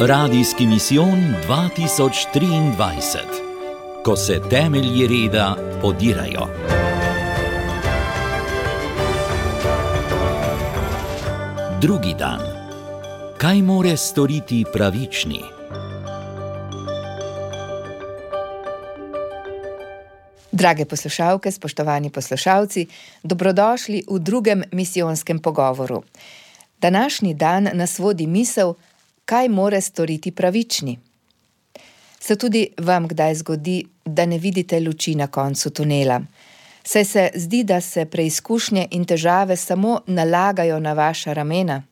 Radijski misijon 2023, ko se temelji reda podirajo. Drugi dan. Kaj more storiti pravični? Drage poslušalke, spoštovani poslušalci, dobrodošli v drugem misijonskem pogovoru. Današnji dan nas vodi misel, kaj more storiti pravični. Se tudi vam kdaj zgodi, da ne vidite luči na koncu tunela? Saj se zdi, da se preizkušnje in težave samo nalagajo na vaša ramena.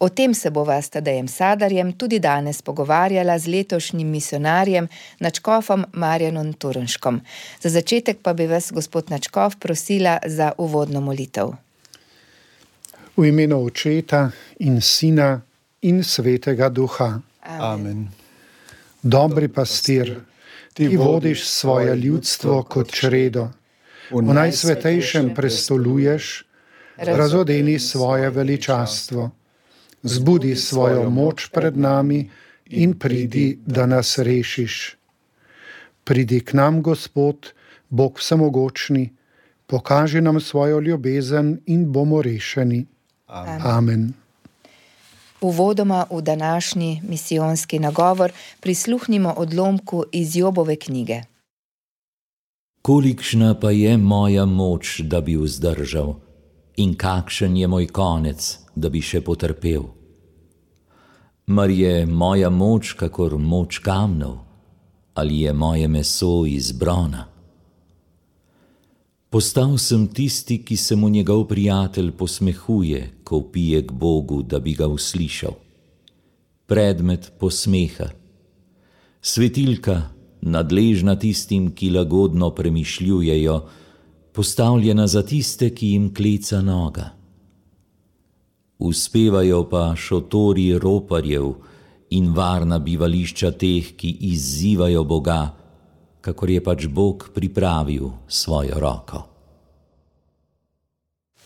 O tem se bova s Tadejem Sadarjem tudi danes pogovarjala z letošnjim misionarjem Načkofom Marjanom Turenškom. Za začetek pa bi vas, gospod Načkov, prosila za uvodno molitev. V imenu Očeta in Sina in Svetega Duha. Amen. Dobri pastir, ti vodiš svoje ljudstvo kot čredo. V najsvetejšem prestoluješ, razodeni svoje veličastvo. Zbudi svojo moč pred nami in pridi, da nas rešiš. Pridi k nam, Gospod, Bog vsemogočni, pokaži nam svojo ljubezen in bomo rešeni. Amen. Amen. Uvodoma v današnji misijonski nagovor prisluhnimo odlomku iz Jobove knjige. Kolikšna pa je moja moč, da bi vzdržal, in kakšen je moj konec, da bi še potrpel? Mar je moja moč, kakor moč kamnov, ali je moje meso iz brona? Postal sem tisti, ki se mu njegov prijatelj posmehuje, ko pije k Bogu, da bi ga uslišal. Predmet posmeha. Svetilka, nadležna tistim, ki lagodno premišljujejo, postavljena za tiste, ki jim kleca noga. Uspevajo pa šotori roparjev in varna bivališča teh, ki izzivajo Boga, kakor je pač Bog pripravil svojo roko.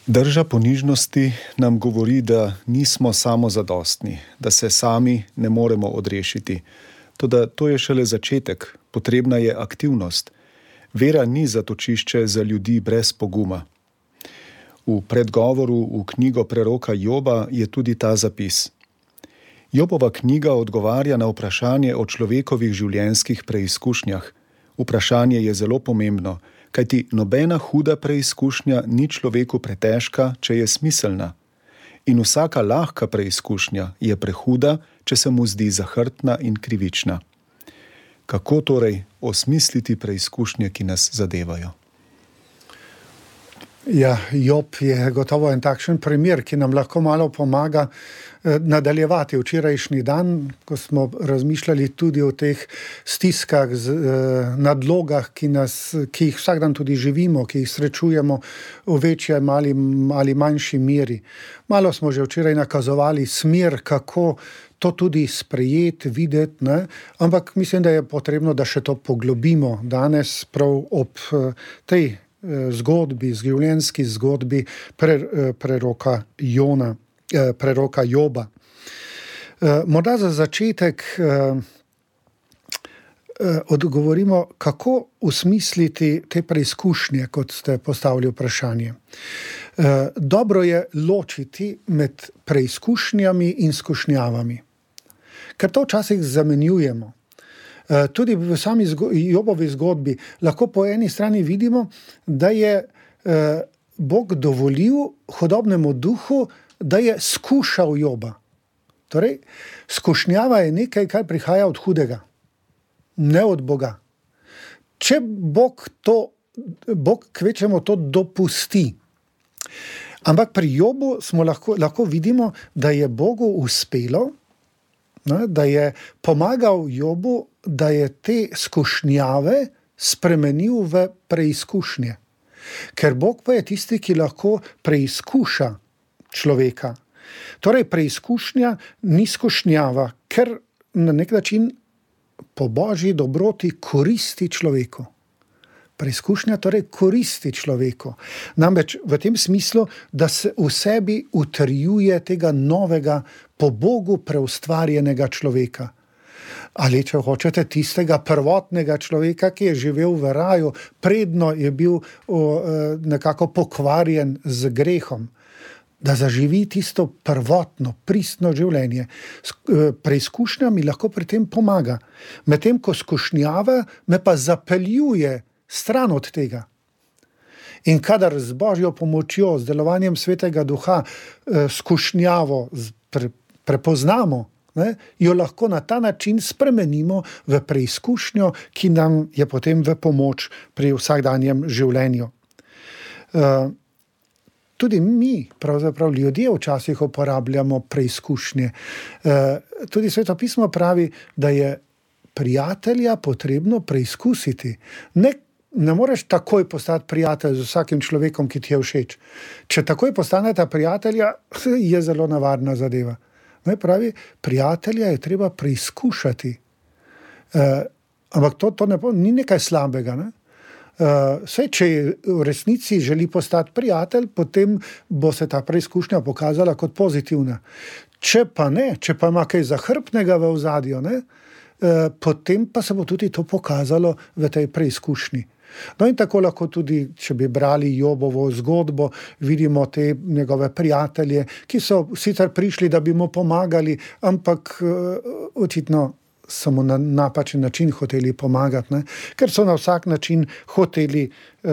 Drža ponižnosti nam govori, da nismo samozadostni, da se sami ne moremo odrešiti. Toda to je šele začetek, potrebna je aktivnost. Vera ni zatočišče za ljudi brez poguma. V predgovoru v knjigo preroka Joba je tudi ta zapis. Jobova knjiga odgovarja na vprašanje o človekovih življenjskih preizkušnjah. Vprašanje je zelo pomembno, kajti nobena huda preizkušnja ni človeku pretežka, če je smiselna. In vsaka lahka preizkušnja je prehuda, če se mu zdi zahrtna in krivična. Kako torej osmisliti preizkušnje, ki nas zadevajo? Ja, Job je gotovo en takšen primer, ki nam lahko malo pomaga eh, nadaljevati včerajšnji dan, ko smo razmišljali tudi o teh stiskah, eh, nadlogah, ki, nas, ki jih vsak dan tudi živimo, ki jih srečujemo v večji ali, ali manjši meri. Malo smo že včeraj nakazovali smer, kako to tudi sprejeti, videti, ne? ampak mislim, da je potrebno, da še to poglobimo danes, prav ob eh, tej zgodbi, življenjski zgodbi preroka Jona, preroka Joba. Morda za začetek odgovorimo, kako usmisliti te preizkušnje, kot ste postavili vprašanje. Dobro je ločiti med preizkušnjami in skušnjavami, ker to včasih zamenjujemo. Tudi v sami Jobovi zgodbi lahko po eni strani vidimo, da je Bog dovolil hodobnemu duhu, da je skušal Joba. Torej, skušnjava je nekaj, kar prihaja od hudega ne od Boga. Če Bog to, Bog kvečemo to dopusti. Ampak pri Jobu smo lahko, lahko vidimo, da je Bogu uspelo, ne, da je pomagal Jobu, da je te skušnjave spremenil v preizkušnje. Ker Bog pa je tisti, ki lahko preizkuša človeka. Torej, preizkušnja ni skušnjava, ker na nek način po božji dobroti koristi človeku. Preizkušnja torej koristi človeku. Namreč v tem smislu, da se v sebi utrjuje tega novega, po Bogu preustvarjenega človeka. Ali če hočete tistega prvotnega človeka, ki je živel v raju, predno je bil o, e, nekako pokvarjen z grehom. Da zaživi tisto prvotno, pristno življenje. E, preizkušnja mi lahko pri tem pomaga. Medtem ko skušnjava me pa zapeljuje stran od tega. In kadar z božjo pomočjo, z delovanjem svetega duha, eh, skušnjavo pre, prepoznamo, ne, jo lahko na ta način spremenimo v preizkušnjo, ki nam je potem v pomoč pri vsakdanjem življenju. Eh, tudi mi, pravzaprav ljudje, včasih uporabljamo preizkušnje. Eh, tudi svetopismo pravi, da je prijatelja potrebno preizkusiti. Ne ne moreš takoj postati prijatelj z vsakim človekom, ki ti je všeč. Če takoj postanete prijatelja, je zelo nevarna zadeva. Ne, pravi, prijatelja je treba preizkušati. Uh, ampak to, to ne bo, ni nekaj slabega. Ne? Uh, eh, vse, če v resnici želi postati prijatelj, potem bo se ta preizkušnja pokazala kot pozitivna. Če pa ne, če pa ima kaj zahrbnega v ozadju, uh, potem pa se bo tudi to pokazalo v tej preizkušnji. No, in tako lahko tudi, če bi brali Jobovo zgodbo, vidimo te njegove prijatelje, ki so sicer prišli, da bi mu pomagali, ampak uh, očitno so mu na napačen način hoteli pomagati, ne? ker so na vsak način hoteli uh,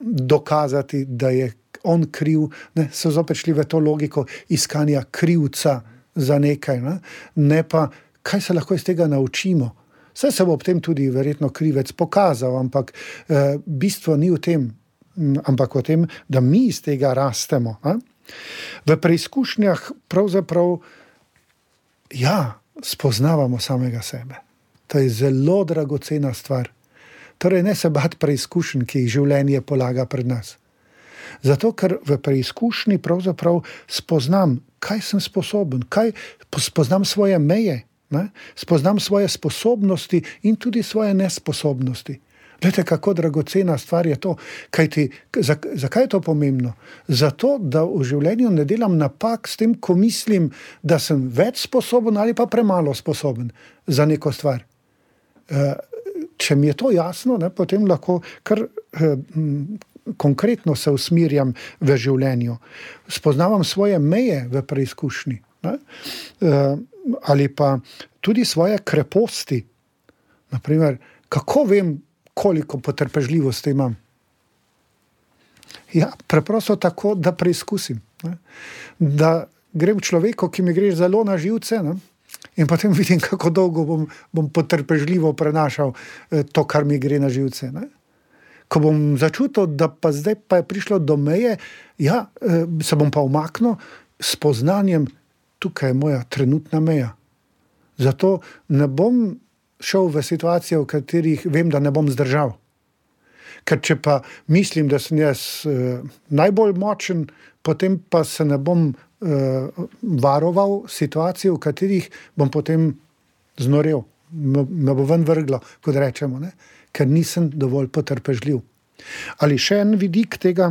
dokazati, da je on kriv, ne? so zopet šli v to logiko iskanja krivca za nekaj, ne, ne pa kaj se lahko iz tega naučimo. Vse se bo ob tem tudi verjetno krivec pokazal, ampak eh, bistvo ni v tem, ampak v tem, da mi iz tega rastemo. A? V preizkušnjah pravzaprav ja, spoznavamo samega sebe. To je zelo dragocena stvar. Torej, ne se bati preizkušenj, ki jih življenje polaga pred nas. Zato, ker v preizkušnji pravzaprav spoznam, kaj sem sposoben, kaj spoznam svoje meje, Ne? Spoznam svoje sposobnosti in tudi svoje nesposobnosti. Glede, kako dragocena stvar je to. Ti, zakaj je to pomembno? Zato, da v življenju ne delam napak s tem, ko mislim, da sem več sposoben ali pa premalo sposoben za neko stvar. Eh, če mi je to jasno, ne, potem lahko kar eh, konkretno se usmirjam v življenju. Spoznavam svoje meje v preizkušnji. Eh, ali pa tudi svoje kreposti. Naprimer, kako vem, koliko potrpežljivosti imam? Ja, preprosto tako, da preizkusim. Ne? Da grem človeku, ki mi gre zelo na živce. Ne? In potem vidim, kako dolgo bom, bom potrpežljivo prenašal eh, to, kar mi gre na živce. Ne? Ko bom začutil, da pa zdaj pa je prišlo do meje, ja, eh, se bom pa umaknil s poznanjem, tukaj je moja trenutna meja. Zato ne bom šel v situacije, v katerih vem, da ne bom zdržal. Ker če pa mislim, da sem jaz uh, najbolj močen, potem pa se ne bom uh, varoval situacij, v katerih bom potem znorel, me bo ven vrglo, kot rečemo, ne? ker nisem dovolj potrpežljiv. Ali še en vidik tega.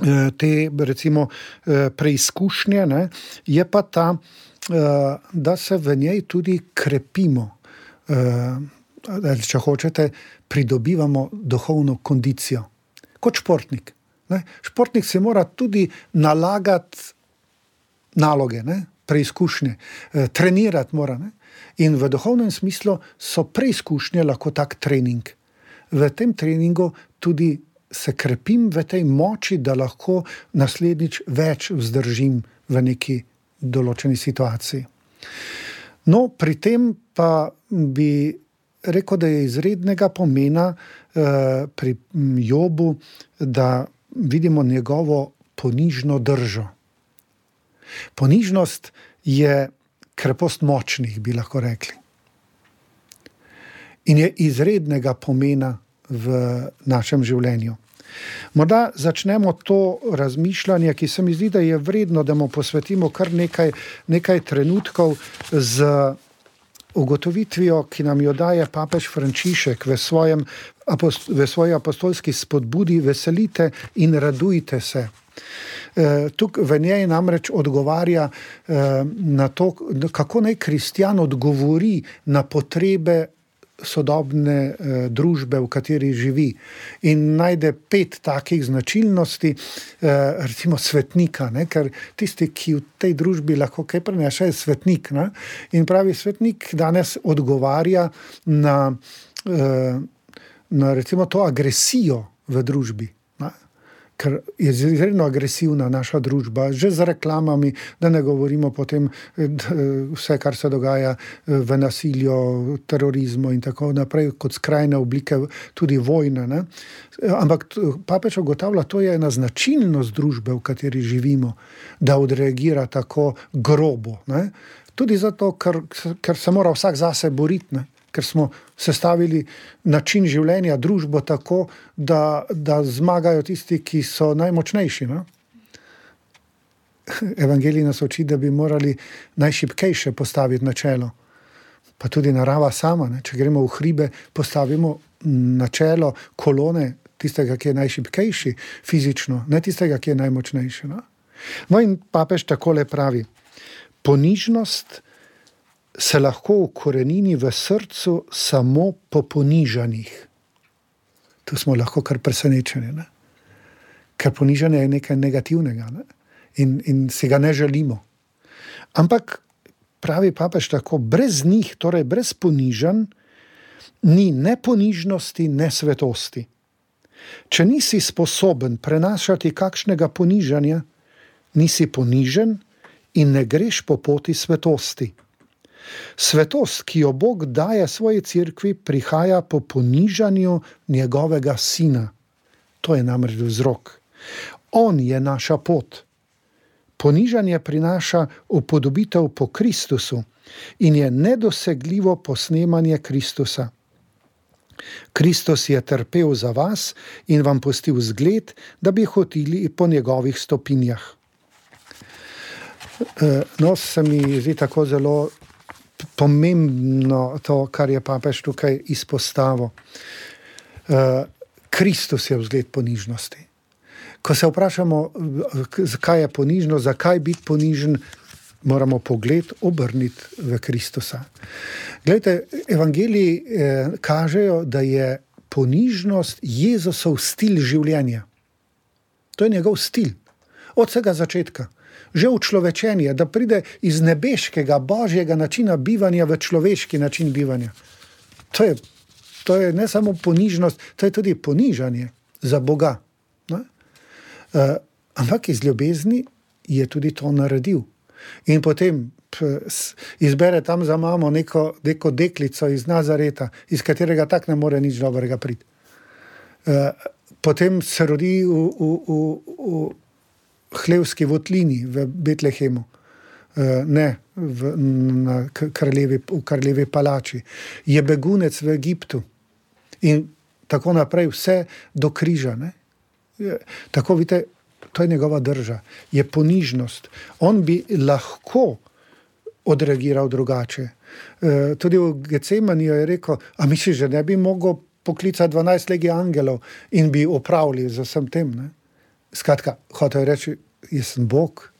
Eh, te recimo, eh, preizkušnje, ne, je pa ta, eh, da se v njej tudi krepimo. Če hočete, pridobivamo duhovno kondicijo. Kot športnik. Ne. Športnik se mora tudi nalagati naloge, ne, preizkušnje, trenirati mora. Ne. In v duhovnem smislu so preizkušnje lahko tak trening. V tem treningu tudi se krepim v tej moči, da lahko naslednjič več vzdržim v neki določeni situaciji. No, pri tem pa bi rekel, da je izrednega pomena eh, pri Jobu, da vidimo njegovo ponižno držo. Ponižnost je krepost močnih, bi lahko rekli. In je izrednega pomena v našem življenju. Morda začnemo to razmišljanje, ki se mi zdi, da je vredno, da mu posvetimo kar nekaj, nekaj trenutkov z ugotovitvijo, ki nam jo daje papež Frančišek v svojem v svoji apostolski spodbudi veselite in radujte se. Eh, tukaj v njej namreč odgovarja eh, na to, kako naj kristjan odgovori na potrebe sodobne eh, družbe, v kateri živi. In najde pet takih značilnosti, recimo svetnika, ne? ker tisti, ki v tej družbi lahko kaj prenaša, je svetnik. Ne? In pravi svetnik danes odgovarja na, na recimo to agresijo v družbi ker je izredno agresivna naša družba, že z reklamami, da ne govorimo potem vse, kar se dogaja eh, v nasilju, terorizmu in tako naprej, kot skrajne oblike tudi vojne. Ne? Ampak papeč ugotavlja, to je ena značilnost družbe, v kateri živimo, da odreagira tako grobo. Ne? Tudi zato, ker, ker se mora vsak zase boriti ker smo sestavili način življenja, družbo tako, da, da zmagajo tisti, ki so najmočnejši. No? Evangelij nas uči, da bi morali najšipkejše postaviti na čelo. Pa tudi narava sama. Ne? Če gremo v hribe, postavimo na čelo kolone tistega, ki je najšipkejši fizično, ne tistega, ki je najmočnejši. No, no in papež takole pravi: ponižnost se lahko ukorenini v srcu samo po ponižanjih. Tu smo lahko kar presenečeni, ne? ker ponižanje je nekaj negativnega ne? in, in si ga ne želimo. Ampak pravi papež tako, brez njih, torej brez ponižanj, ni ne ponižnosti, ne svetosti. Če nisi sposoben prenašati kakšnega ponižanja, nisi ponižen in ne greš po poti svetosti. Svetost, ki jo Bog daje svoji cerkvi, prihaja po ponižanju njegovega sina. To je namreč vzrok. On je naša pot. Ponižanje prinaša upodobitev po Kristusu in je nedosegljivo posnemanje Kristusa. Kristus je trpel za vas in vam postil zgled, da bi hodili po njegovih stopinjah. No, se mi zdi tako zelo pomembno to, kar je papež tukaj izpostavil. Uh, Kristus je vzgled ponižnosti. Ko se vprašamo, zakaj je ponižno, zakaj biti ponižen, moramo pogled obrniti v Kristusa. Glejte, evangeliji eh, kažejo, da je ponižnost Jezusov stil življenja. To je njegov stil, od vsega začetka že učlovečenje, da pride iz nebeškega, božjega načina bivanja v človeški način bivanja. To je, to je ne samo ponižnost, to je tudi ponižanje za Boga. Uh, ampak iz ljubezni je tudi to naredil. In potem izbere tam za mamo neko, neko deklico iz Nazareta, iz katerega tak ne more nič dobrega priti. Uh, potem se rodi v, v, v, v hlevski votlini v Betlehemu, eh, ne v, na kraljevi, v kraljevi palači, je begunec v Egiptu in tako naprej, vse do križa. Ne? Tako vidite, to je njegova drža, je ponižnost. On bi lahko odreagiral drugače. Eh, tudi v Gecemaniju je rekel: A misliš, da ne bi mogel poklicati 12 legij angelov in bi upravljali z vsem tem? Ne? Skratka, hotel reči, jaz sem Bog,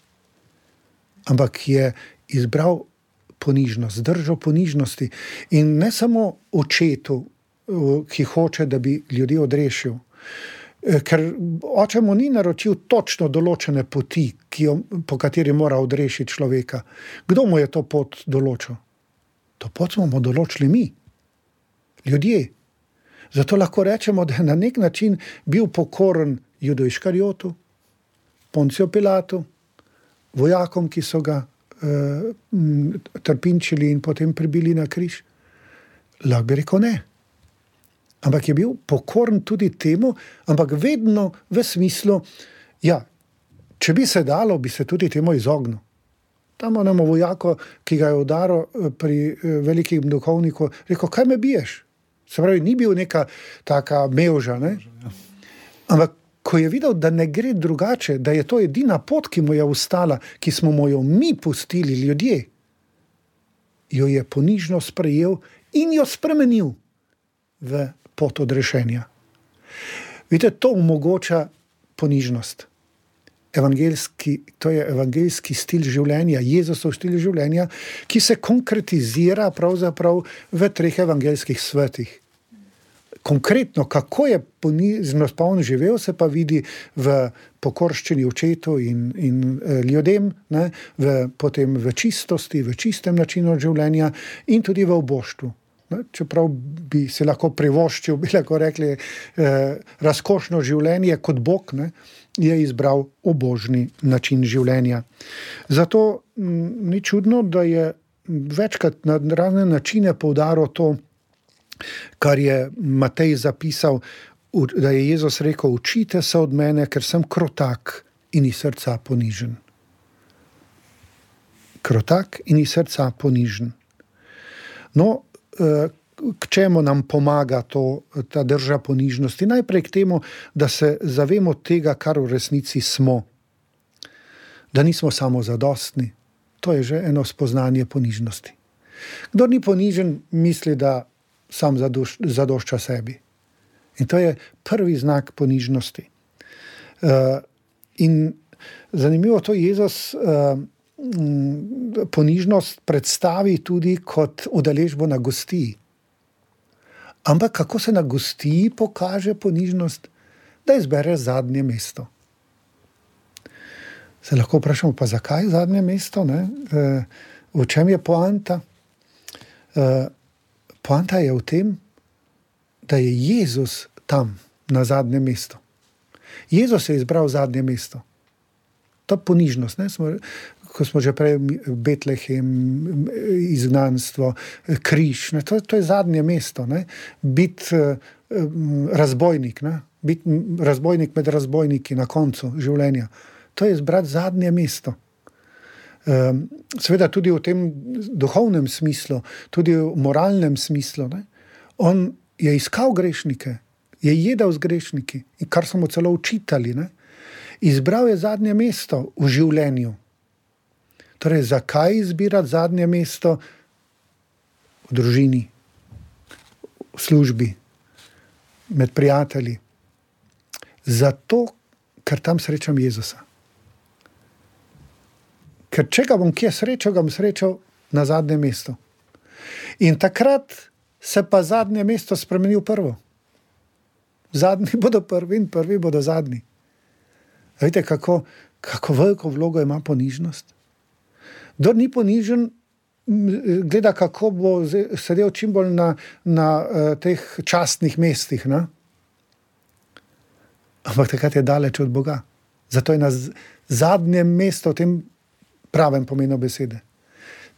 ampak je izbral ponižnost, zdržal ponižnosti in ne samo očetu, ki hoče, da bi ljudi odrešil. E, ker oče mu ni naročil točno določene poti, jo, po kateri mora odrešiti človeka. Kdo mu je to pot določil? To pot smo mu določili mi, ljudje. Zato lahko rečemo, da je na nek način bil pokoren judoiškarjotu, Poncijo Pilatu, vojakom, ki so ga uh, trpinčili in potem pribili na križ. Lahko bi rekel ne. Ampak je bil pokoren tudi temu, ampak vedno v smislu, da ja, če bi se dalo, bi se tudi temu izognil. Tam imamo vojako, ki ga je udaril eh, pri eh, velikem duhovniku, rekel: Kaj me biješ? Se pravi, ni bil neka taka mevža. Ne? Ja. Ampak ko je videl, da ne gre drugače, da je to edina pot, ki mu je ustala, ki smo mu jo mi pustili, ljudje, jo je ponižno sprejel in jo spremenil v pot odrešenja. Vidite, to omogoča ponižnost. Evangelski, to je evangelski stil življenja, Jezusov stil življenja, ki se konkretizira pravzaprav v treh evangelskih svetih. Konkretno, kako je ponižnost pa on živel, se pa vidi v pokorščini očetu in, in eh, ljudem, ne, v, potem v čistosti, v čistem načinu življenja in tudi v oboštvu. Čeprav bi se lahko privoščil, bi lahko rekli, eh, razkošno življenje kot Bog, ne, je izbral obožni način življenja. Zato m, mm, ni čudno, da je večkrat na razne načine poudaril to, kar je Matej zapisal, da je Jezus rekel: Učite se od mene, ker sem krotak in iz srca ponižen. Krotak in iz srca ponižen. No, Eh, k čemu nam pomaga to, ta drža ponižnosti? Najprej k temu, da se zavemo tega, kar v resnici smo. Da nismo samo zadostni. To je že eno spoznanje ponižnosti. Kdo ni ponižen, misli, da sam zadoš, zadošča sebi. In to je prvi znak ponižnosti. Uh, in zanimivo je, da Jezus. Uh, ponižnost predstavi tudi kot udeležbo na gosti. Ampak kako se na gosti pokaže ponižnost, da izbere zadnje mesto? Se lahko vprašamo, pa zakaj zadnje mesto? Eh, v čem je poanta? Eh, poanta je v tem, da je Jezus tam na zadnjem mestu. Jezus je izbral zadnje mesto. To je ponižnost. Smo, ko smo že prej Betlehem, izgnanstvo, križ. Ne, to, to je zadnje mesto. Biti uh, razbojnik, biti razbojnik med razbojniki na koncu življenja. To je zbrati zadnje mesto. Um, seveda tudi v tem duhovnem smislu, tudi v moralnem smislu. Ne? On je iskal grešnike, je jedel z grešniki, kar so mu celo učitali. Ne? Izbral je zadnje mesto v življenju. Torej, zakaj izbirati zadnje mesto v družini, v službi, med prijatelji? Zato, ker tam srečam Jezusa. Ker če ga bom kje srečal, ga bom srečal na zadnjem mestu. In takrat se pa zadnje mesto spremeni v prvo. Zadnji bodo prvi in prvi bodo zadnji. Vidite, kako, kako veliko vlogo ima ponižnost. Kdo ni ponižen, gleda, kako bo sedel čim bolj na, na uh, teh častnih mestih. Ne? Ampak takrat je daleč od Boga. Zato je na zadnjem mestu, v tem pravem pomenu besede.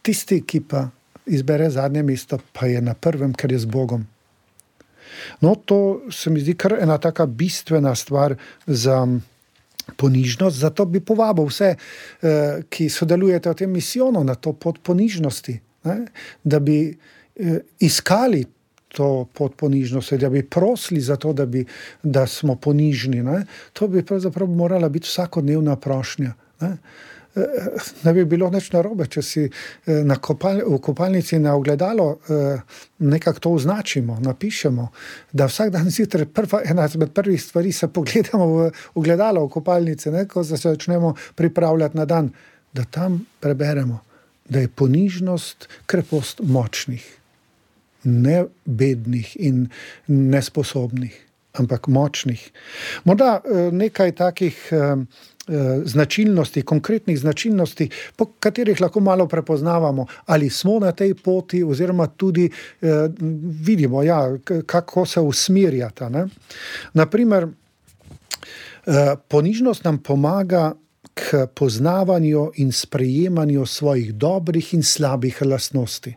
Tisti, ki pa izbere zadnje mesto, pa je na prvem, ker je z Bogom. No, to se mi zdi kar ena tako bistvena stvar za ponižnost. Zato bi povabil vse, eh, ki sodelujete v tem misijonu na to pot ponižnosti, ne? da bi eh, iskali to pot ponižnosti, da bi prosili za to, da, bi, da smo ponižni. Ne? To bi pravzaprav morala biti vsakodnevna prošnja. Ne? Ne bi bilo nič narobe, če si eh, kopal, v kopalnici na ogledalo eh, nekako to označimo, napišemo, da vsak dan zjutraj prva, ena izmed prvih stvari se pogledamo v ogledalo v kopalnici, ne, ko se začnemo pripravljati na dan, da tam preberemo, da je ponižnost krepost močnih, ne bednih in nesposobnih, ampak močnih. Morda eh, nekaj takih Eh, značilnosti, konkretnih značilnosti, po katerih lahko malo prepoznavamo, ali smo na tej poti, oziroma tudi eh, vidimo, ja, kako se usmerjata. Ne? Naprimer, eh, ponižnost nam pomaga k poznavanju in sprejemanju svojih dobrih in slabih lastnosti.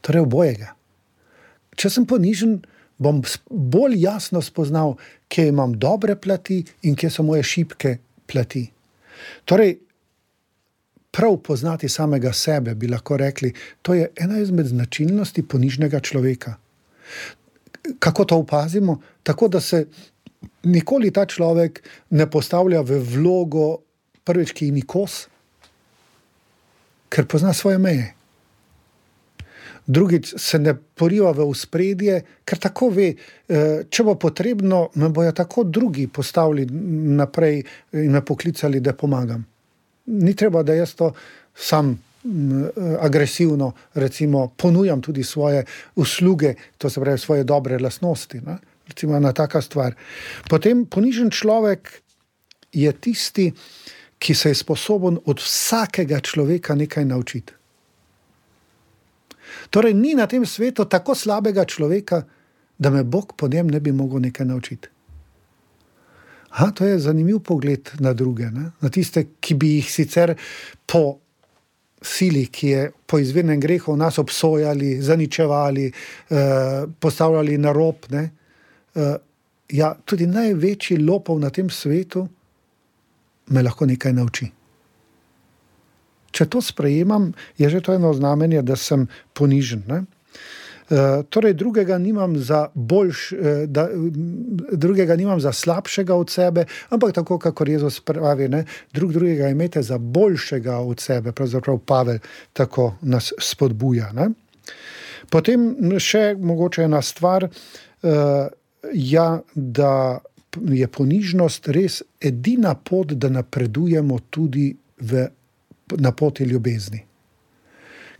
Torej, obojega. Če sem ponižen, bom bolj jasno spoznal, kje imam dobre plati in kje so moje šibke plati. Torej, prav poznati samega sebe, bi lahko rekli, to je ena izmed značilnosti ponižnega človeka. Kako to opazimo? Tako da se nikoli ta človek ne postavlja v vlogo prvič, ki ni kos, ker pozna svoje meje. Drugič se ne poriva v uspredje, ker tako ve, eh, če bo potrebno, me bojo tako drugi postavili naprej in me poklicali, da pomagam. Ni treba, da jaz to sam. Agresivno, recimo, ponujam tudi svoje usluge, to se pravi, svoje dobre lastnosti. Ne? Recimo, ena taka stvar. Potem ponižen človek je tisti, ki se je sposoben od vsakega človeka nekaj naučiti. Torej, ni na tem svetu tako slabega človeka, da me Bog po njem ne bi mogel nekaj naučiti. Ha, to je zanimiv pogled na druge, ne? na tiste, ki bi jih sicer po sili, ki je po izvirnem grehu nas obsojali, zaničevali, eh, postavljali na rob. Eh, ja, tudi največji lopov na tem svetu me lahko nekaj nauči. Če to sprejemam, je že to eno znamenje, da sem ponižen. Ne? Uh, torej, drugega nimam, boljš, uh, da, drugega nimam za slabšega od sebe, ampak tako, kot Jezus pravi, ne, drug drugega imete za boljšega od sebe, pravzaprav Pavel tako nas spodbuja. Ne. Potem še mogoče ena stvar, uh, ja, da je ponižnost res edina pot, da napredujemo tudi v, na poti ljubezni.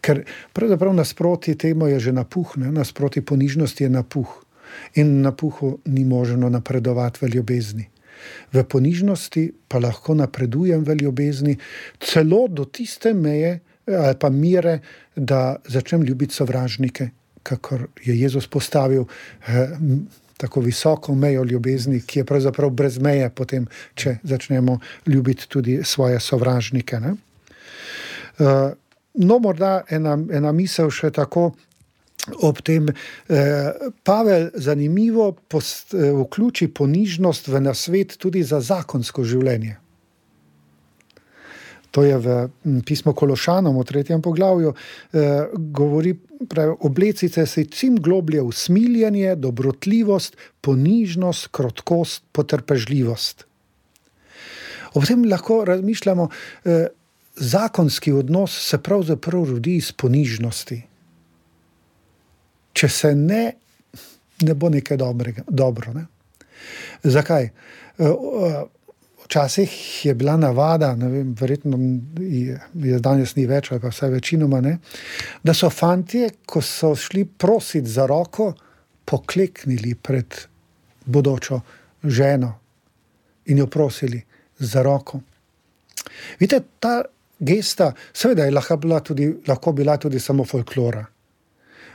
Ker pravzaprav nasproti temu je že napuh, ne? nasproti ponižnosti je napuh. In na puhu ni možno napredovati v ljubezni. V ponižnosti pa lahko napredujem v ljubezni, celo do tiste meje ali pa mire, da začnem ljubiti sovražnike, kakor je Jezus postavil. Eh, tako visoko mejo ljubezni, ki je pravzaprav brez meje, potem, če začnemo ljubiti tudi svoje sovražnike. Ne? Uh, no, morda ena, ena misel še tako. Ob tem eh, Pavel zanimivo post, eh, vključi ponižnost v nasvet tudi za zakonsko življenje. To je v pismu Kološanom, v tretjem poglavju, eh, govori, da oblecite se čim globlje usmiljenje, dobrotljivost, ponižnost, krotkost, potrpežljivost. Ob tem lahko razmišljamo, eh, zakonski odnos se pravzaprav rodi iz ponižnosti. Če se ne, ne bo nekaj dobrega, dobro. Ne? Zakaj? Eh, Včasih je bila navada, vem, verjetno je, je danes ni več, ali pa vsaj večinoma ne, da so fanti, ko so šli prositi za roko, pokleknili pred bodočo ženo in jo prosili za roko. Vidite, ta gesta, seveda je lahko bila tudi, lahko bila tudi samo folklora.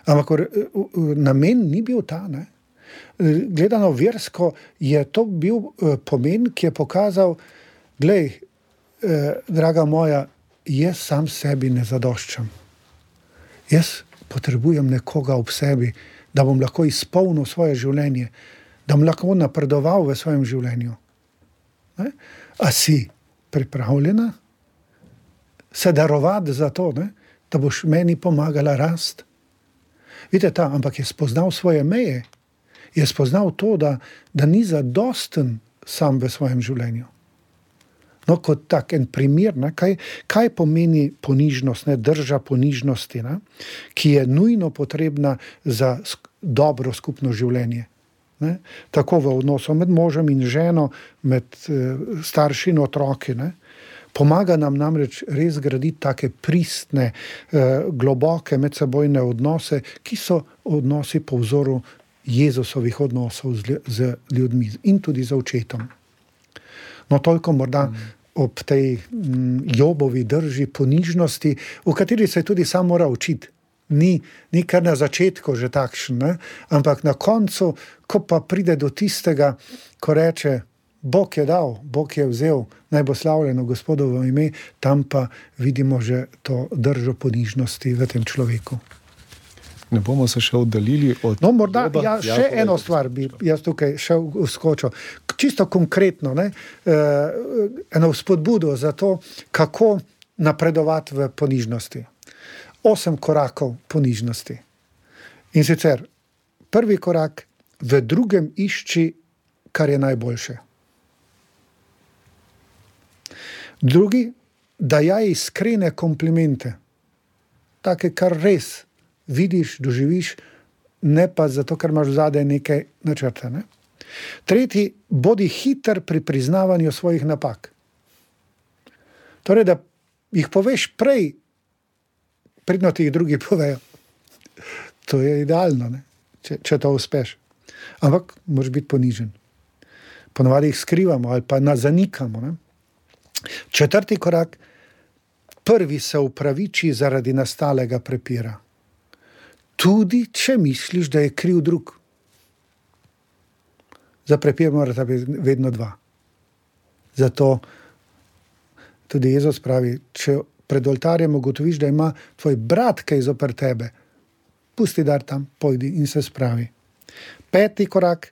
Ampak namen ni bil ta. Ne? gledano versko, je to bil uh, pomen, ki je pokazal, da je, draga moja, jaz sam sebi ne zadoščam. Jaz potrebujem nekoga ob sebi, da bom lahko izpolnil svoje življenje, da bom lahko napredoval v svojem življenju. Ne? A si pripravljena se darovati za to, ne? da boš meni pomagala rast? Vidite, ta, ampak je spoznal svoje meje je spoznal to, da, da ni zadosten sam v svojem življenju. No, kot tak en primer, ne, kaj, kaj pomeni ponižnost, ne, drža ponižnosti, ne, ki je nujno potrebna za sk dobro skupno življenje. Ne, tako v odnosu med možem in ženo, med e, starši in otroki. Ne, pomaga nam namreč res graditi take pristne, e, globoke medsebojne odnose, ki so odnosi po vzoru Jezusovih odnosov z, z ljudmi in tudi z očetom. No, toliko morda mm. ob tej mm, jobovi drži ponižnosti, v kateri se tudi sam mora učiti. Ni, ni kar na začetku že takšen, ne? ampak na koncu, ko pa pride do tistega, ko reče: Bog je dal, Bog je vzel, naj bo slavljeno Gospodovo ime, tam pa vidimo že to držo ponižnosti v tem človeku ne bomo se še oddaljili od. No, morda ja, ja, še eno stvar bi jaz tukaj še uskočil. Čisto konkretno, ne, uh, eno spodbudo za to, kako napredovati v ponižnosti. Osem korakov ponižnosti. In sicer prvi korak, v drugem išči, kar je najboljše. Drugi, da ja iskrene komplimente, take, kar res vidiš, doživiš, ne pa zato, ker imaš zadaj nekaj načrta. Ne? Tretji, bodi hiter pri priznavanju svojih napak. Torej, da jih poveš prej, predno ti jih drugi povejo. To je idealno, če, če to uspeš. Ampak moraš biti ponižen. Ponovadi jih skrivamo ali pa nas zanikamo. Ne? Četrti korak, prvi se upraviči zaradi nastalega prepira. Tudi če misliš, da je kriv drug. Za prepir morata biti vedno dva. Zato tudi Jezus pravi, če pred oltarjem ugotoviš, da ima tvoj brat kaj zoper tebe, pusti dar tam, pojdi in se spravi. Peti korak,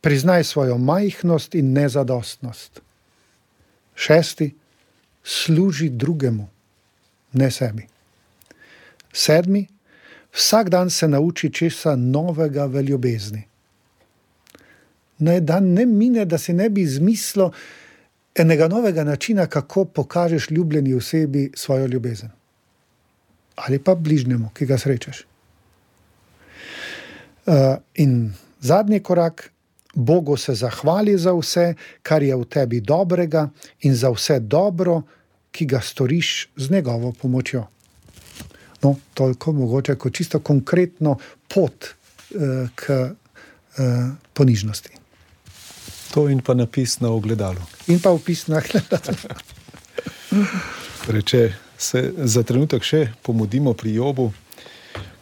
priznaj svojo majhnost in nezadostnost. Šesti, služi drugemu, ne sebi. Sedmi, vsak dan se nauči česa novega v ljubezni. Naj dan ne mine, da si ne bi izmislil, enega novega načina, kako pokažeš ljubljeni osebi svojo ljubezen. Ali pa bližnjemu, ki ga srečaš. Uh, in zadnji korak, Bogu se zahvali za vse, kar je v tebi dobrega, in za vse dobro, ki ga storiš z njegovo pomočjo. No, toliko mogoče kot čisto konkretno pot uh, k uh, ponižnosti. To in pa napis na ogledalu. In pa opis na ogledalu. Reče, se za trenutek še pomodimo pri Jobu.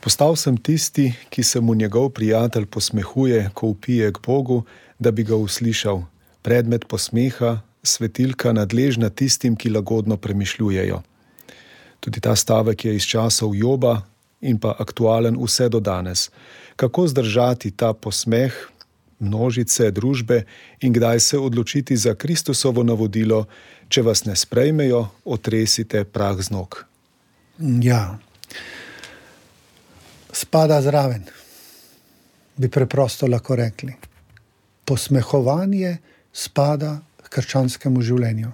Postal sem tisti, ki se mu njegov prijatelj posmehuje, ko upije k Bogu, da bi ga uslišal. Predmet posmeha, svetilka nadležna tistim, ki lagodno premišljujejo. Tudi ta stavek je iz časov Joba in pa aktualen vse do danes. Kako zdržati ta posmeh, množice, družbe in kdaj se odločiti za Kristusovo navodilo, če vas ne sprejmejo, otresite prah z nog. Ja, spada zraven, bi preprosto lahko rekli. Posmehovanje spada k krščanskemu življenju.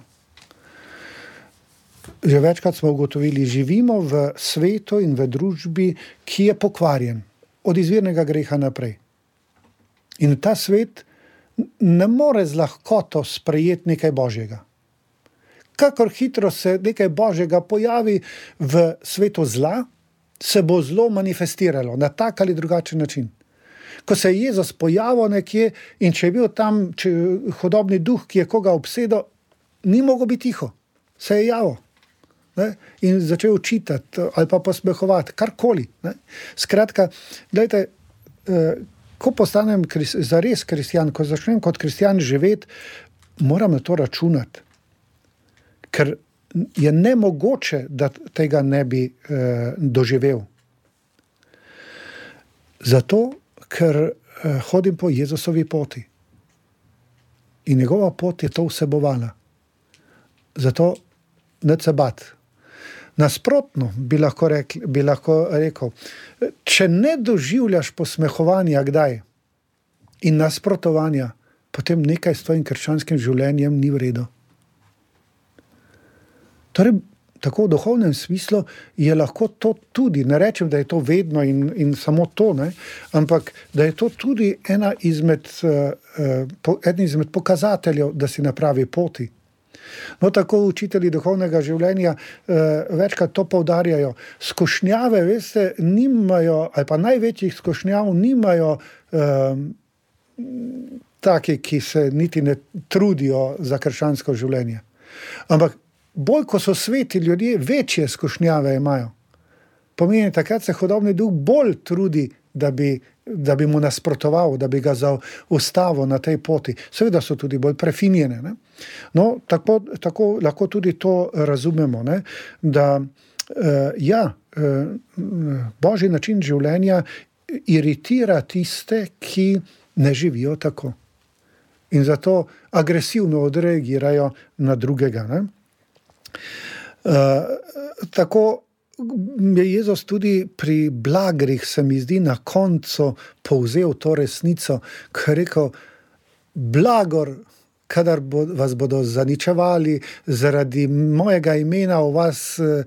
Že večkrat smo ugotovili, da živimo v svetu in v družbi, ki je pokvarjen, od izvirnega greha naprej. In ta svet ne more z lahkoto sprejeti nekaj božjega. Kakor hitro se nekaj božjega pojavi v svetu zla, se bo zlo manifestiralo na tak ali drugačen način. Ko se je Jezus pojavil nekje in če je bil tam če, hodobni duh, ki je koga obsedel, ni mogel biti tiho, se je javil. Ne? In začel učitati ali pa posmehovati, karkoli. Ne? Skratka, gledajte, eh, ko postanem za res kristjan, ko začnem kot kristjan živeti, moram na to računati. Ker je ne mogoče, da tega ne bi eh, doživel. Zato, ker eh, hodim po Jezusovi poti in njegova pot je to vsebovala. Zato ne se bat. Nasprotno bi lahko, rekli, bi lahko rekel, če ne doživljaš posmehovanja, kdaj in nasprotovanja, potem nekaj s tvojim krščanskim življenjem ni v redu. Torej, tako v duhovnem smislu je lahko to tudi, ne rečem, da je to vedno in, in samo to, ne, ampak da je to tudi ena izmed, uh, uh, izmed pokazateljev, da si na pravi poti. No, tako učitelji duhovnega življenja uh, večkrat to poudarjajo. Skošnjave, veste, nimajo, ali pa največjih skošnjav nimajo. Uh, Taki, ki se niti ne trudijo za krščansko življenje. Ampak bolj, ko so sveti ljudje, večje skušnjave imajo. Pomeni, takrat se hodobni duh bolj trudi, da bi da bi mu nasprotoval, da bi ga zaustavil na tej poti. Seveda so tudi bolj prefinjene. No, tako, tako lahko tudi to razumemo, ne? da uh, ja, uh, božji način življenja iritira tiste, ki ne živijo tako. In zato agresivno odreagirajo na drugega. Uh, tako je Jezus tudi pri blagrih, se mi zdi, na koncu povzel to resnico, ki je rekel: Blagor, kadar bo, vas bodo zaničevali zaradi mojega imena, o vas eh,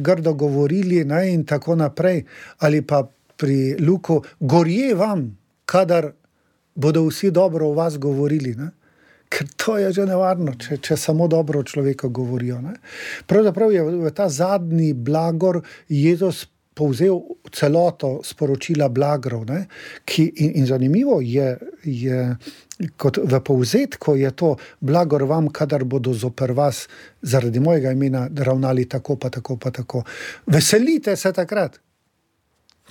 grdo govorili, ne, in tako naprej. Ali pa pri Luku, gorje vam, kadar bodo vsi dobro o vas govorili. Ne? Ker to je že nevarno, če, če samo dobro o človeku govorijo. Ne? Pravzaprav je ta zadnji blagor Jezus povzel celoto sporočila blagrov. Ki, in, in zanimivo je, je, kot v povzetku je to blagor vam, kadar bodo zoper vas zaradi mojega imena ravnali tako, pa tako, pa tako. Veselite se takrat.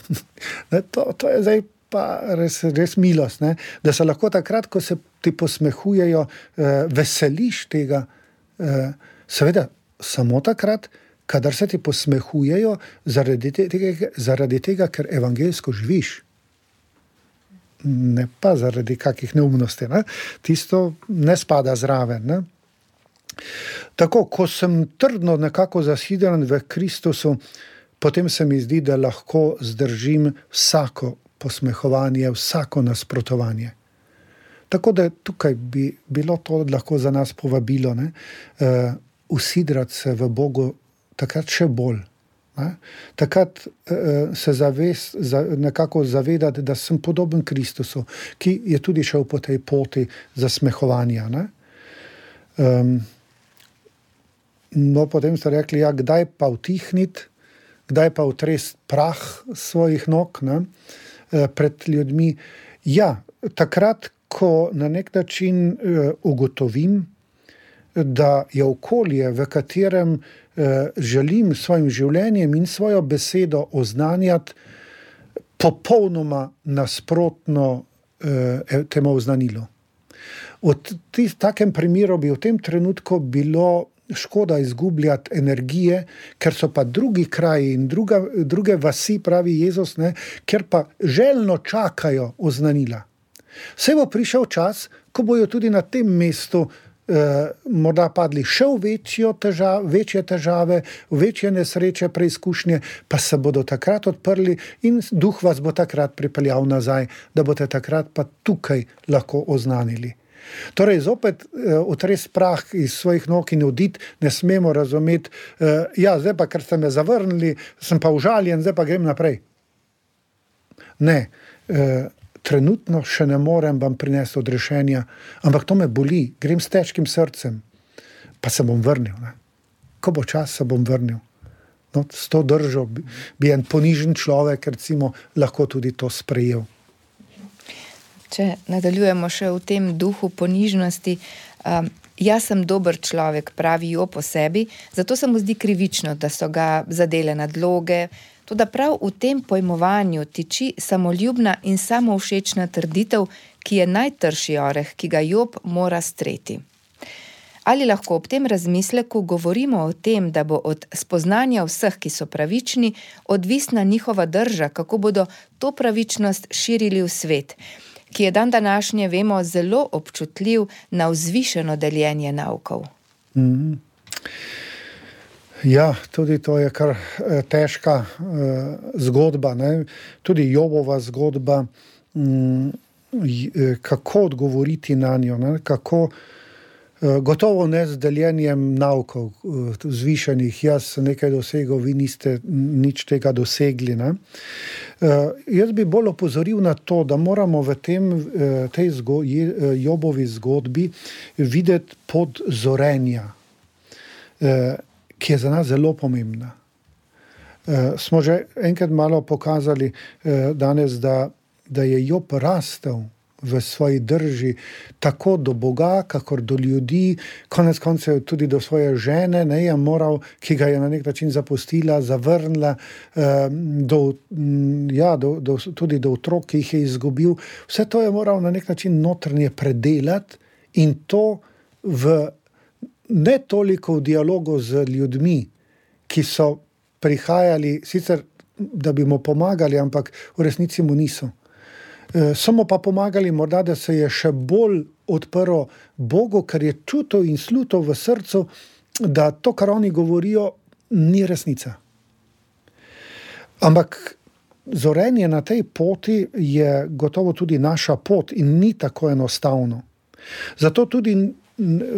ne, to, to je zdaj. Pa res, res milost, ne? da se lahko takrat, ko se ti posmehujejo, eh, veseliš tega. Eh, seveda, samo takrat, kadar se ti posmehujejo, zaradi tega, zaradi tega ker evangeljsko živiš. Ne pa zaradi kakih neumnosti, ne? tisto ne spada zraven. Ne? Tako, ko sem trdno nekako zasiden v Kristusu, potem se mi zdi, da lahko zdržim vsako posmehovanje, vsako nasprotovanje. Tako da tukaj bi bilo to lahko za nas povabilo, uh, usidrati se v Bogu takrat še bolj. Ne? Takrat uh, se zavest, za, nekako zavedati, da sem podoben Kristusu, ki je tudi šel po tej poti zasmehovanja. Um, no, potem ste rekli, ja, kdaj pa utihniti, kdaj pa utresti prah svojih nog ne, uh, pred ljudmi. Ja, takrat, ko na nek način uh, ugotovim, da je okolje, v katerem Eh, želim s svojim življenjem in svojo besedo oznanjati popolnoma nasprotno eh, temu oznanilu. V takem primeru bi v tem trenutku bilo škoda izgubljati energije, ker so pa drugi kraji in druga, druge vasi, pravi Jezus, ne, ker pa željno čakajo oznanila. Vse bo prišel čas, ko bojo tudi na tem mestu eh, morda padli še v težav, večje težave, v večje nesreče, preizkušnje, pa se bodo takrat odprli in duh vas bo takrat pripeljal nazaj, da boste takrat pa tukaj lahko oznanili. Torej, zopet eh, otres prah iz svojih nog in odid, ne smemo razumeti, eh, ja, zdaj pa, ker ste me zavrnili, sem pa užaljen, zdaj pa grem naprej. Ne. Eh, trenutno še ne morem vam prinesti odrešenja, ampak to me boli, grem s težkim srcem, pa se bom vrnil. Ne? Ko bo čas, se bom vrnil. No, s to držo bi, bi en ponižen človek recimo, lahko tudi to sprejel. Če nadaljujemo še v tem duhu ponižnosti. Um, jaz sem dober človek, pravi jo po sebi, zato se mu zdi krivično, da so ga zadele nadloge, Tudi prav v tem pojmovanju tiči samoljubna in samovšečna trditev, ki je najtrši oreh, ki ga Job mora streti. Ali lahko ob tem razmisleku govorimo o tem, da bo od spoznanja vseh, ki so pravični, odvisna njihova drža, kako bodo to pravičnost širili v svet, ki je dan današnje, vemo, zelo občutljiv na vzvišeno deljenje naukov? Mm -hmm. Ja, tudi to je kar eh, težka uh, zgodba, ne? tudi Jobova zgodba, um, kako odgovoriti na njo. Kako, uh, gotovo ne z deljenjem naukov, uh, zvišenih, jaz sem nekaj dosegel, vi niste nič tega dosegli. Uh, jaz bi bolj opozoril na to, da moramo v tem, uh, tej zgo Jobovi zgodbi videti podzorenja. Ki je za nas zelo pomembna. Uh, smo že enkrat malo pokazali uh, danes, da, da je Job rastel v svoji drži, tako do Boga, kakor do ljudi, konec koncev tudi do svoje žene, ne, moral, ki ga je na nek način zapustila, zavrnila, uh, do, ja, do, do, tudi do otrok, ki jih je izgubil. Vse to je moral na nek način notranje predelati in to v ne toliko v dialogu z ljudmi, ki so prihajali, sicer da bi mu pomagali, ampak v resnici mu niso. E, samo pa pomagali, morda, da se je še bolj odprl Bogu, ker je čutil in slutil v srcu, da to, kar oni govorijo, ni resnica. Ampak zorenje na tej poti je gotovo tudi naša pot in ni tako enostavno. Zato tudi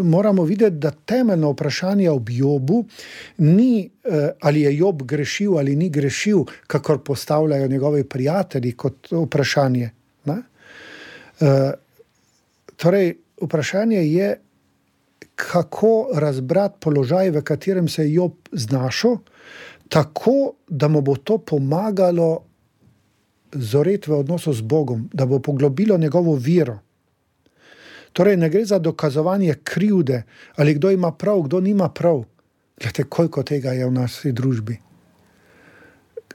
moramo videti, da temeljno vprašanje ob Jobu ni, eh, ali je Job grešil ali ni grešil, kakor postavljajo njegovi prijatelji kot vprašanje. Ne? Torej, vprašanje je, kako razbrati položaj, v katerem se je Job znašel, tako da mu bo to pomagalo zoreti v odnosu z Bogom, da bo poglobilo njegovo vero. Torej, ne gre za dokazovanje krivde, ali kdo ima prav, kdo nima prav. Glede, koliko tega je v naši družbi.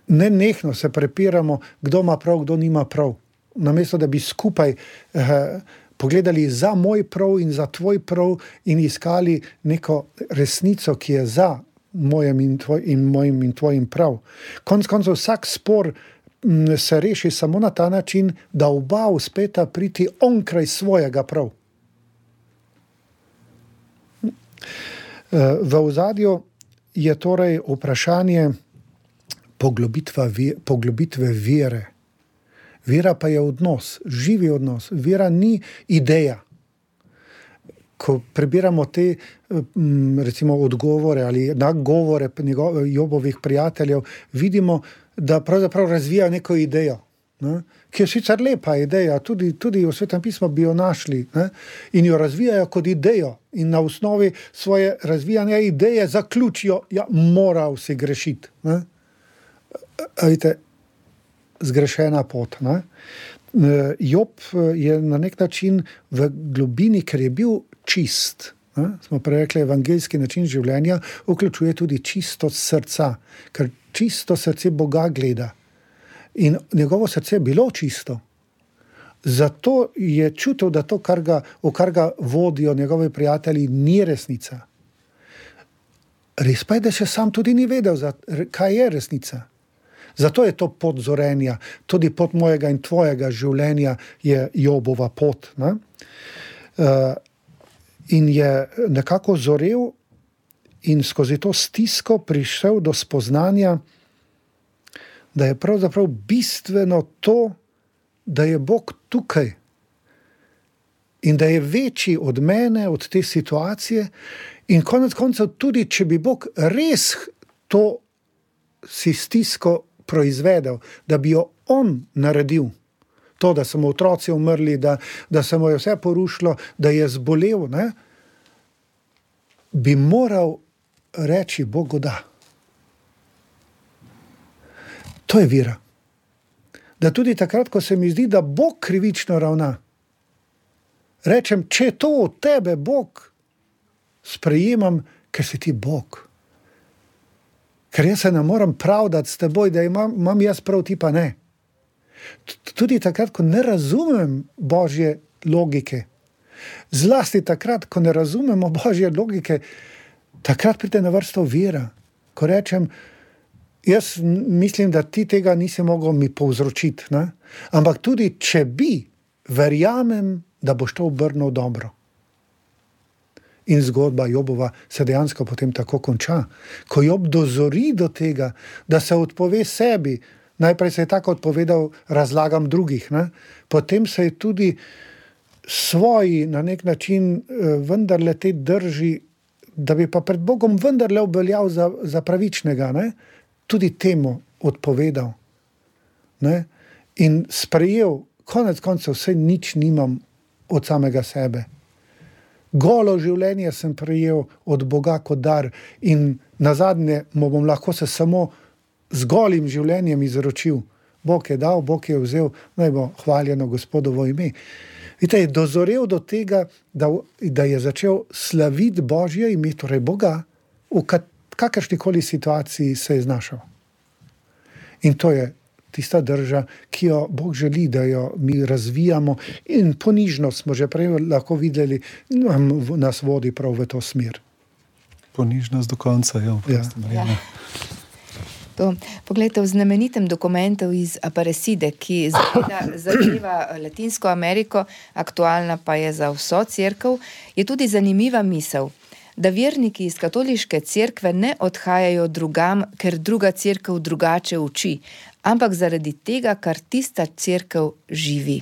Ne nehno se prepiramo, kdo ima prav, kdo nima prav. Namesto da bi skupaj eh, pogledali za moj prav in za tvoj prav in iskali neko resnico, ki je za mojem in, tvoj, in mojim in tvojim prav. Konec koncev, vsak spor m, se reši samo na ta način, da oba uspeta priti onkraj svojega prav. V ozadju je torej vprašanje poglobitve vere. Vera pa je odnos, živi odnos. Vera ni ideja. Ko prebiramo te recimo, odgovore ali nagovore Jobovih prijateljev, vidimo, da pravzaprav razvija neko idejo, ne? Ki je sicer lepa ideja, tudi, tudi v svetem pismu bi jo našli ne? in jo razvijajo kot idejo, in na osnovi svoje razvijanja ideje zaključijo, da ja, mora vsi grešiti. Vidite, zgrešena pot. Ne? Job je na nek način v globini, ker je bil čist. Ne? Smo prej rekli, evangeljski način življenja vključuje tudi čisto srca, ker čisto srce Boga gleda. In njegovo srce je bilo čisto. Zato je čutil, da to, kar ga, v kar ga vodijo njegovi prijatelji, ni resnica. Res pa je, da še sam tudi ni vedel, kaj je resnica. Zato je to pot zorenja, tudi pot mojega in tvojega življenja je Jobova pot. Uh, in je nekako zorel in skozi to stisko prišel do spoznanja, da je pravzaprav bistveno to, da je Bog tukaj in da je večji od mene, od te situacije. In konec koncev, tudi če bi Bog res to si stisko proizvedel, da bi jo on naredil. To, da so mu otroci umrli, da, da se mu je vse porušilo, da je zbolel, ne, bi moral reči Bogu da. To je vira. Da tudi takrat, ko se mi zdi, da Bog krivično ravna, rečem, če to od tebe, Bog, sprejemam, ker si ti Bog. Ker jaz se ne morem pravdati s teboj, da imam, imam jaz prav, ti pa ne. Tudi takrat, ko ne razumem božje logike, zlasti takrat, ko ne razumemo božje logike, takrat pride na vrsto vera. Ko rečem, jaz mislim, da ti tega nisi mogel mi povzročiti. Ne? Ampak tudi če bi, verjamem, da boš to obrnil dobro. In zgodba Jobova se dejansko potem tako konča. Ko Job dozori do tega, da se odpove sebi, najprej se je tako odpovedal razlagam drugih, ne? potem se je tudi svoji na nek način eh, vendarle te drži da bi pa pred Bogom vendarle obveljal za, za pravičnega, ne? Tudi temu odpovedal ne? in sprejel, konec koncev, vse nič nimam od samega sebe. Golo življenje sem prejel od Boga kot dar, in na zadnje mu bom lahko se samo z golim življenjem izročil. Bog je dal, Bog je vzel, naj bo hvaljeno Gospodovo ime. Vite, je dozorel do tega, da, da je začel slaviti Božje ime, torej Boga, v kakršni koli situaciji se je znašel. In to je tista drža, ki jo Bog želi, da jo mi razvijamo, in ponižno smo že prej lahko videli, da nas vodi prav v to smer. Ponižnost do konca, ja. ja. To, poglejte, v znamenitem dokumentu iz Aparecide, ki zadeva Latinsko Ameriko, aktualna pa je za vso crkvo, je tudi zanimiva misel, da verniki iz katoliške cerkve ne odhajajo drugam, ker druga crkva drugače uči, ampak zaradi tega, kar tista crkva živi.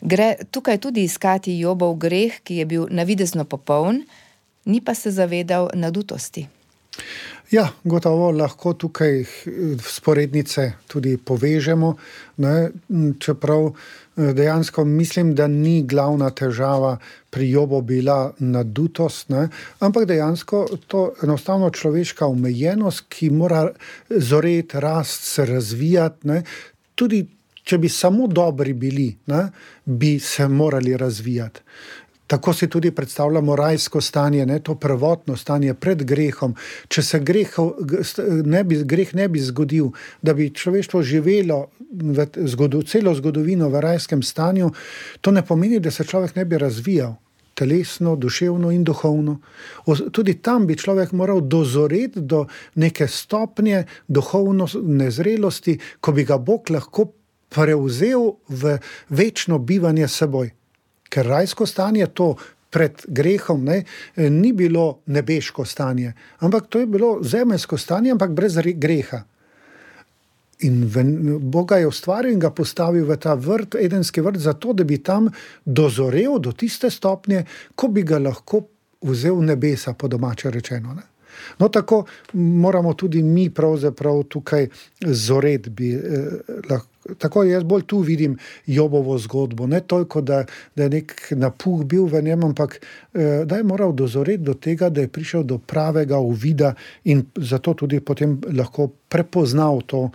Gre tukaj tudi iskati Jobov greh, ki je bil navidezno popoln, ni pa se zavedal nadutosti. Ja, gotovo lahko tukaj sporednice tudi povežemo, ne? čeprav eh, dejansko mislim, da ni glavna težava pri Jobu bila nadutost, ne? ampak dejansko to enostavno človeška omejenost, ki mora zoreti, rast, se razvijati. Ne? Tudi če bi samo dobri bili, ne? bi se morali razvijati. Tako si tudi predstavljamo rajsko stanje, ne, to prvotno stanje pred grehom. Če se grehov, ne bi, greh ne bi zgodil, da bi človeštvo živelo v zgodu, celo zgodovino v rajskem stanju, to ne pomeni, da se človek ne bi razvijal. Telesno, duševno in duhovno. Tudi tam bi človek moral dozoreti do neke stopnje duhovne nezrelosti, ko bi ga Bog lahko prevzel v večno bivanje s seboj ker rajsko stanje to. Pred grehom ne, ni bilo nebeško stanje, ampak to je bilo zemeljsko stanje, ampak brez greha. In Bog je ustvaril in ga postavil v ta vrt, edenski vrt, zato da bi tam dozorel do tiste stopnje, ko bi ga lahko vzel nebesa, po domače rečeno. Ne. No, tako moramo tudi mi pravzaprav tukaj zoredbi. Eh, tako jaz bolj tu vidim Jobovo zgodbo. Ne toliko, da, da je nek napuh bil v njem, ampak eh, da je moral dozoreti do tega, da je prišel do pravega uvida in zato tudi potem lahko prepoznal to,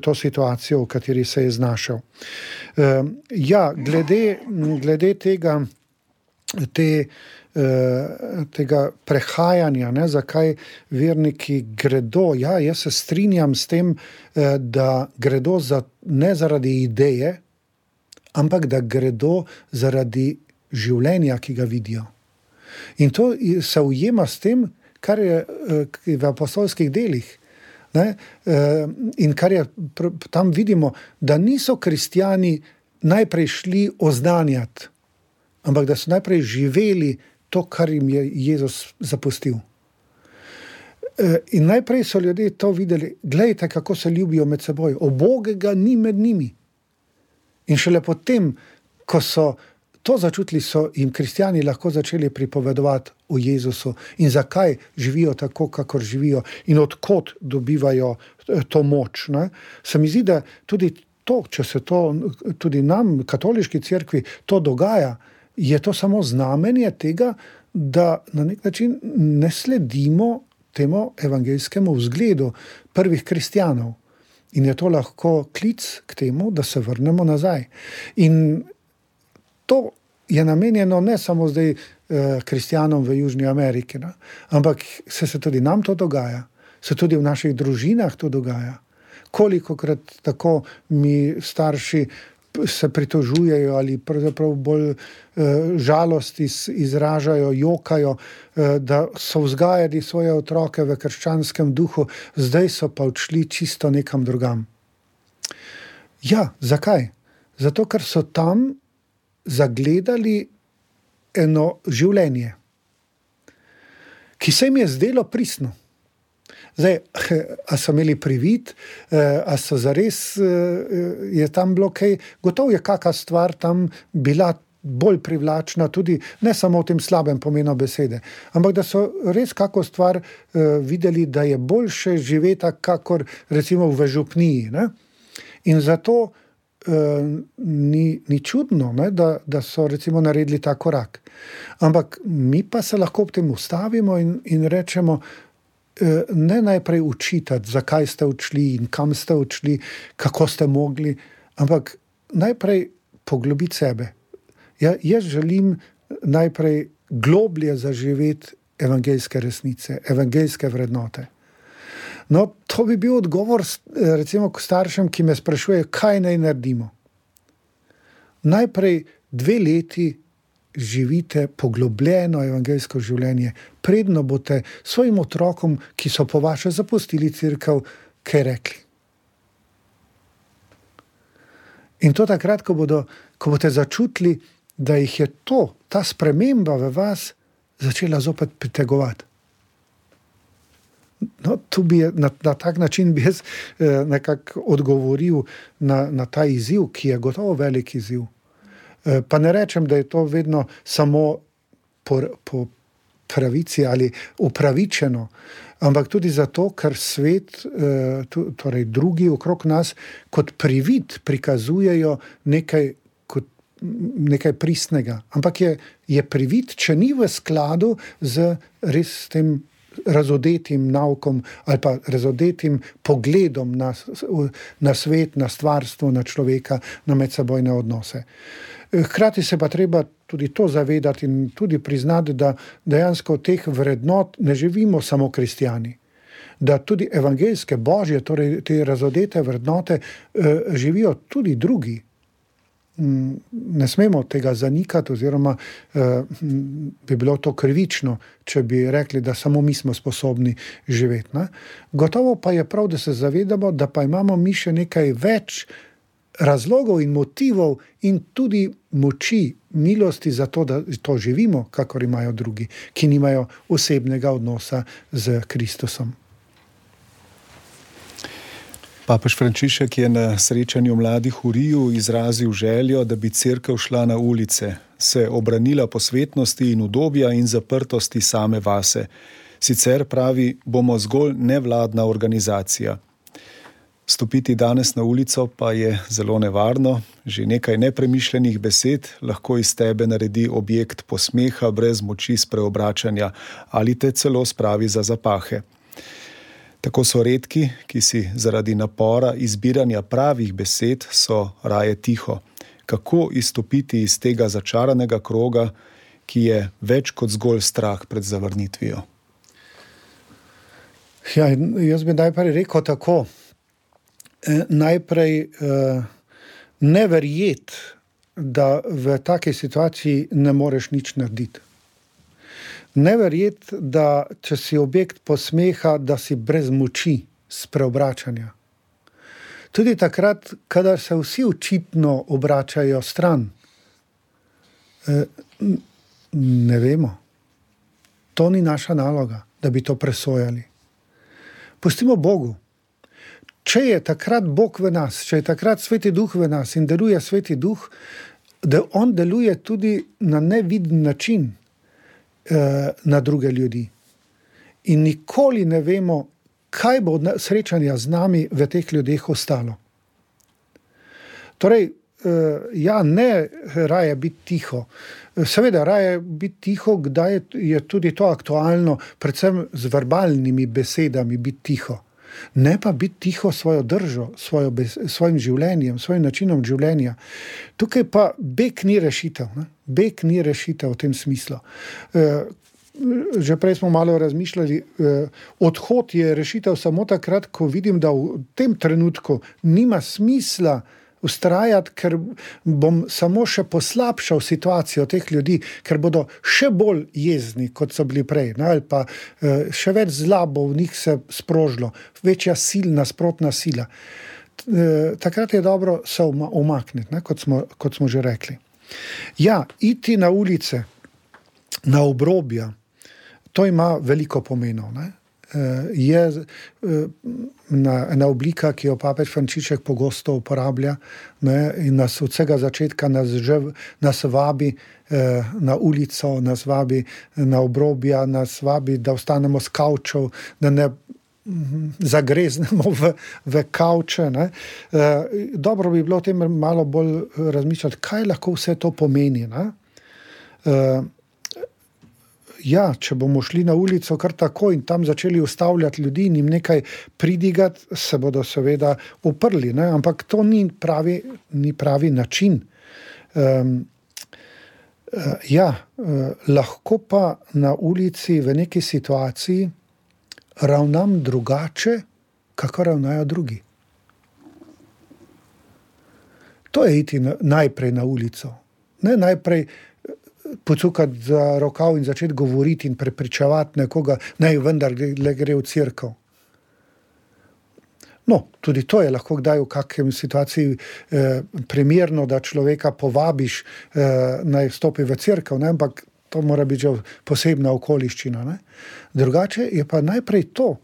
to situacijo, v kateri se je znašel. Eh, ja, glede, glede tega, te. Eh, tega prehajanja, ne, zakaj verniki gredo. Ja, jaz se strinjam s tem, eh, da gredo za, ne zaradi ideje, ampak da gredo zaradi življenja, ki ga vidijo. In to se ujema s tem, kar je eh, v apostolskih delih. Ne, in kar je tam vidimo, da niso kristijani najprej šli oznanjati, ampak da so najprej živeli to, kar jim je Jezus zapustil. E, in najprej so ljudje to videli, gledajte, kako se ljubijo med seboj, obogega ni med njimi. In šele potem, ko so to začutili, so jim kristijani lahko začeli pripovedovati o Jezusu in zakaj živijo tako, kakor živijo in odkot dobivajo e, to moč. Ne? Se mi zdi, da tudi to, če se to tudi nam, katoliški cerkvi, to dogaja je to samo znamenje tega, da na nek način ne sledimo temu evangeljskemu vzgledu prvih kristijanov. In je to lahko klic k temu, da se vrnemo nazaj. In to je namenjeno ne samo zdaj eh, kristijanom v Južni Ameriki, no? ampak se, se tudi nam to dogaja, se tudi v naših družinah to dogaja. Koliko krat tako mi starši se pritožujejo ali pravzaprav bolj eh, žalost iz, izražajo, jokajo, eh, da so vzgajali svoje otroke v krščanskem duhu, zdaj so pa odšli čisto nekam drugam. Ja, zakaj? Zato, ker so tam zagledali eno življenje, ki se jim je zdelo pristno. Zdaj, a so imeli privid, eh, a so zares, eh, je tam bilo kaj, gotovo je kakšna stvar tam bila. Bolj privlačna, tudi ne samo v tem slabem pomenu besede, ampak da so res kako stvar uh, videli, da je boljše živeti, kakor recimo v župniji. Ne? In zato uh, ni, ni čudno, ne, da, da so recimo naredili ta korak. Ampak mi pa se lahko ob tem ustavimo in, in rečemo, Eh, ne najprej učitati, zakaj ste odšli in kam ste odšli, kako ste mogli, ampak najprej poglobiti sebe. Ja, jaz želim najprej globlje zaživeti evangeljske resnice, evangeljske vrednote. No, to bi bil odgovor, eh, recimo, staršem, ki me sprašujejo, kaj naj naredimo. Najprej dve leti živite poglobljeno evangeljsko življenje, predno boste svojim otrokom, ki so po vaše zapustili crkv, kaj rekli. In to takrat, ko, bodo, ko boste začutili, da jih je to, ta sprememba v vas, začela zopet pritegovati. No, bi je, na, na tak način bi jaz eh, nekako odgovoril na, na ta izziv, ki je gotovo velik izziv. Eh, pa ne rečem, da je to vedno samo po, po pravici ali upravičeno, ampak tudi zato, ker svet, eh, torej drugi okrog nas, kot privid prikazujejo nekaj. Nekaj pristnega, ampak je, je privid, če ni v skladu z res tem razodetim naukom ali pa razodetim pogledom na, na svet, na stvarstvo, na človeka, na medsebojne odnose. Hkrati se pa treba tudi to zavedati in tudi priznati, da dejansko teh vrednot ne živimo samo kristijani. Da tudi evangeljske, božje, torej te razodete vrednote, eh, živijo tudi drugi. Mm, ne smemo tega zanikati, oziroma eh, bi bilo to krivično, če bi rekli, da samo mi smo sposobni živeti. Ne? Gotovo pa je prav, da se zavedamo, da pa imamo mi še nekaj več razlogov in motivov, in tudi moči, milosti za to, da to živimo, kakor imajo drugi, ki nimajo osebnega odnosa z Kristusom. Papež Frančišek je na srečanju mladih v Riju izrazil željo, da bi crkva šla na ulice, se obranila posvetnosti in udobja in zaprtosti same vase. Sicer pravi, bomo zgolj nevladna organizacija. Stopiti danes na ulico pa je zelo nevarno, že nekaj nepremišljenih besed lahko iz tebe naredi objekt posmeha brez moči spreobračanja ali te celo spravi za zapahe. Tako so redki, ki si zaradi napora izbiranja pravih besed so raje tiho. Kako izstopiti iz tega začaranega kroga, ki je več kot zgolj strah pred zavrnitvijo? Ja, jaz bi najprej rekel tako. Eh, najprej eh, ne verjeti, da v taki situaciji ne moreš nič narediti. Ne verjeti, da če si objekt posmeha, da si brez moči spreobračanja. Tudi takrat, kadar se vsi očitno obračajo stran, eh, ne vemo. To ni naša naloga, da bi to presojali. Pustimo Bogu. Če je takrat Bog v nas, če je takrat sveti duh v nas in deluje sveti duh, da on deluje tudi na neviden način eh, na druge ljudi. In nikoli ne vemo, kaj bo od srečanja z nami v teh ljudeh ostalo. Torej, eh, ja, ne raje biti tiho. Seveda, raje biti tiho, kdaj je tudi to aktualno, predvsem z verbalnimi besedami, biti tiho ne pa biti tiho svojo držo, svojo, svojim življenjem, svojim načinom življenja. Tukaj pa beg ni rešitev, ne? beg ni rešitev v tem smislu. Uh, Že prej smo malo razmišljali, eh, odhod je rešitev samo takrat, ko vidim, da v tem trenutku nima smisla ustrajati, ker bom samo še poslabšal situacijo teh ljudi, ker bodo še bolj jezni, kot so bili prej. Ne, ali pa uh, še več zla bo v njih se sprožilo, večja silna, sprotna sila. Uh, takrat je dobro se umakniti, ne, kot, smo, kot smo že rekli. Ja, iti na ulice, na obrobja, to ima veliko pomenov. Ne. Eh, je ena eh, oblika, ki jo papež Frančišek pogosto uporablja ne, in nas od vsega začetka nas, že, nas vabi eh, na ulico, nas vabi na obrobja, nas vabi, da ostanemo s kavčev, da ne mhm, zagreznemo v, v kavče. Ne. Dobro bi bilo o tem malo bolj razmišljati, kaj lahko vse to pomeni. Ne ja, če bomo šli na ulico kar tako in tam začeli ustavljati ljudi in jim nekaj pridigati, se bodo seveda uprli. Ne? Ampak to ni pravi, ni pravi način. Um, uh, ja, uh, lahko pa na ulici v neki situaciji ravnam drugače, kako ravnajo drugi. To je iti na, najprej na ulico. Ne najprej pocukati za rokav in začeti govoriti in prepričevati nekoga, naj vendar le gre v crkvo. No, tudi to je lahko kdaj v kakšni situaciji eh, primerno, da človeka povabiš, eh, naj stopi v crkvo, ampak to mora biti že posebna okoliščina. Ne? Drugače je pa najprej to,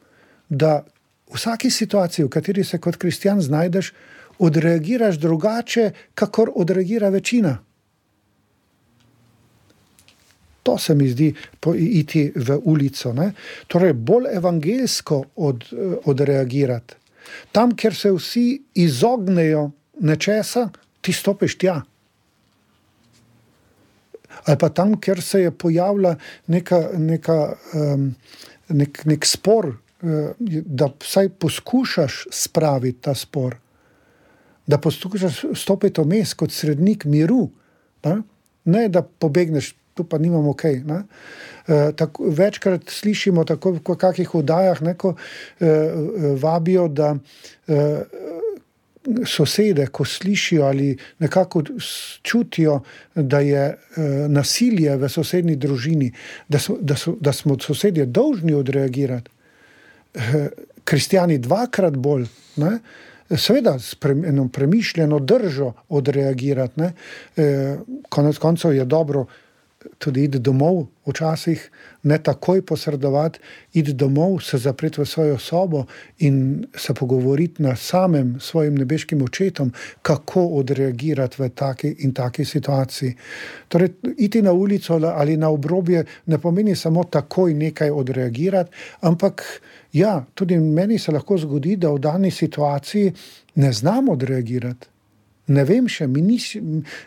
da v vsaki situaciji, v kateri se kot kristjan znajdeš, odreagiraš drugače, kakor odreagira večina. To se mi zdi, po, iti v ulico. Ne? Torej, bolj evangelsko od, odreagirati. Tam, kjer se vsi izognejo nečesa, ti stopiš tja. Ali pa tam, kjer se je pojavila neka, neka, um, nek, nek spor, uh, da vsaj poskušaš spraviti ta spor, da poskušaš stopiti vmes kot srednik miru, ne, ne da pobegneš. Tu pa nimamo ok. E, tako, večkrat slišimo, tako v kakih oddajah, neko e, vabijo, da e, sosede, ko slišijo ali nekako čutijo, da je e, nasilje v sosednji družini, da, so, da, so, da smo sosedje dolžni odreagirati. E, kristijani dvakrat bolj, ne, seveda s pre, eno premišljeno držo odreagirati. E, konec koncev je dobro tudi iti domov, včasih ne takoj posredovati, iti domov, se zapreti v svojo sobo in se pogovoriti na samem svojim nebeškim očetom, kako odreagirati v taki in taki situaciji. Torej, iti na ulico ali na obrobje ne pomeni samo takoj nekaj odreagirati, ampak ja, tudi meni se lahko zgodi, da v dani situaciji ne znam odreagirati. Ne vem še, mi ni,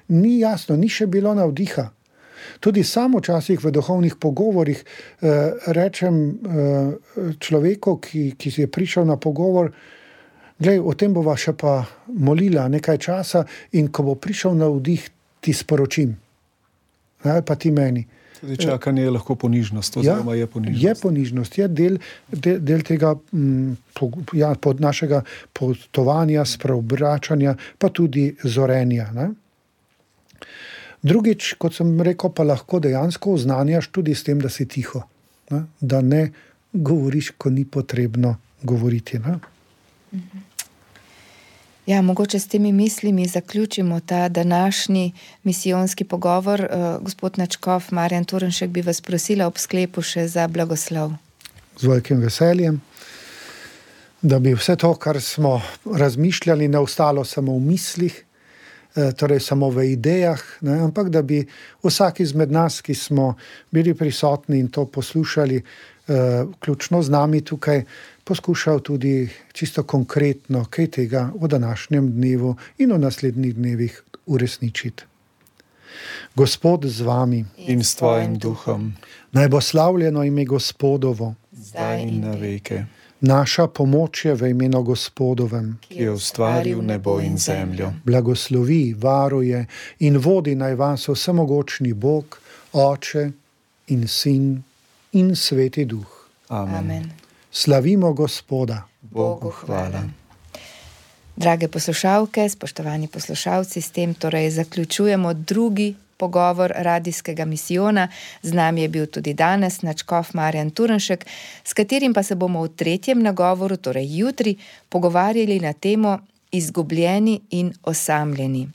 ni jasno, ni še bilo navdiha. Tudi samo včasih v duhovnih pogovorih eh, rečem eh, človeku, ki, ki je prišel na pogovor, da o tem bova še pa molila nekaj časa, in ko bo prišel na vdih, ti sporočim. Ali pa ti meni. Tudi čakanje je lahko ponižnost, oziroma ja, je ponižnost. Je ponižnost, je del, del, del tega m, po, ja, pod našega potovanja, spreobračanja, pa tudi zorenja. Ne? Drugič, kot sem rekel, pa lahko dejansko oznanjaš tudi s tem, da si tiho, ne? da ne govoriš, ko ni potrebno govoriti. Ne? Ja, mogoče s temi mislimi zaključimo ta današnji misijonski pogovor. Uh, gospod Načkov, Marjan Turenšek, bi vas prosila ob sklepu še za blagoslov. Z velikim veseljem, da bi vse to, kar smo razmišljali, ne ostalo samo v mislih, Eh, torej samo v idejah, ne, ampak da bi vsak izmed nas, ki smo bili prisotni in to poslušali, eh, vključno z nami tukaj, poskušal tudi čisto konkretno kaj tega v današnjem dnevu in v naslednjih dnevih uresničiti. Gospod z vami in s tvojim duhom. Naj bo slavljeno ime Gospodovo, zdaj in na veke. Naša pomoč je v imenu Gospodovem, ki je ustvaril nebo in zemljo. Blagoslovi, varuje in vodi naj vas vsemogočni Bog, Oče in Sin in Sveti Duh. Amen. Amen. Slavimo Gospoda. Bogu hvala. Drage poslušalke, spoštovani poslušalci, s tem torej zaključujemo drugi pogovor radijskega misijona. Z nami je bil tudi danes načkov Marjan Turenšek, s katerim pa se bomo v tretjem nagovoru, torej jutri, pogovarjali na temo Izgubljeni in osamljeni.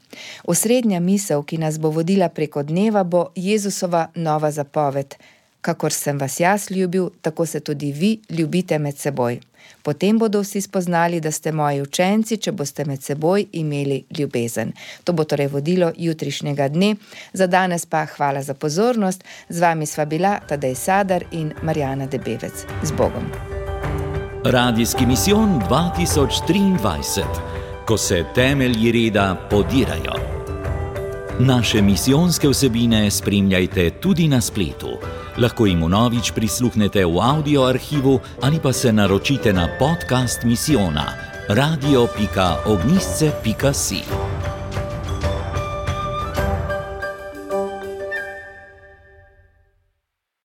Osrednja misel, ki nas bo vodila preko dneva, bo Jezusova nova zapoved: Kakor sem vas jaz ljubil, tako se tudi vi ljubite med seboj. Potem bodo vsi spoznali, da ste moji učenci, če boste med seboj imeli ljubezen. To bo torej vodilo jutrišnjega dne. Za danes pa hvala za pozornost. Z vami sva bila Tadej Sadar in Marjana Debevec. Z Bogom. Radijski misijon 2023, ko se temelji reda podirajo. Naše misijonske vsebine spremljajte tudi na spletu lahko jim vnovič prisluhnete v audio arhivu ali pa se naročite na podcast misijona radio.ognisce.si.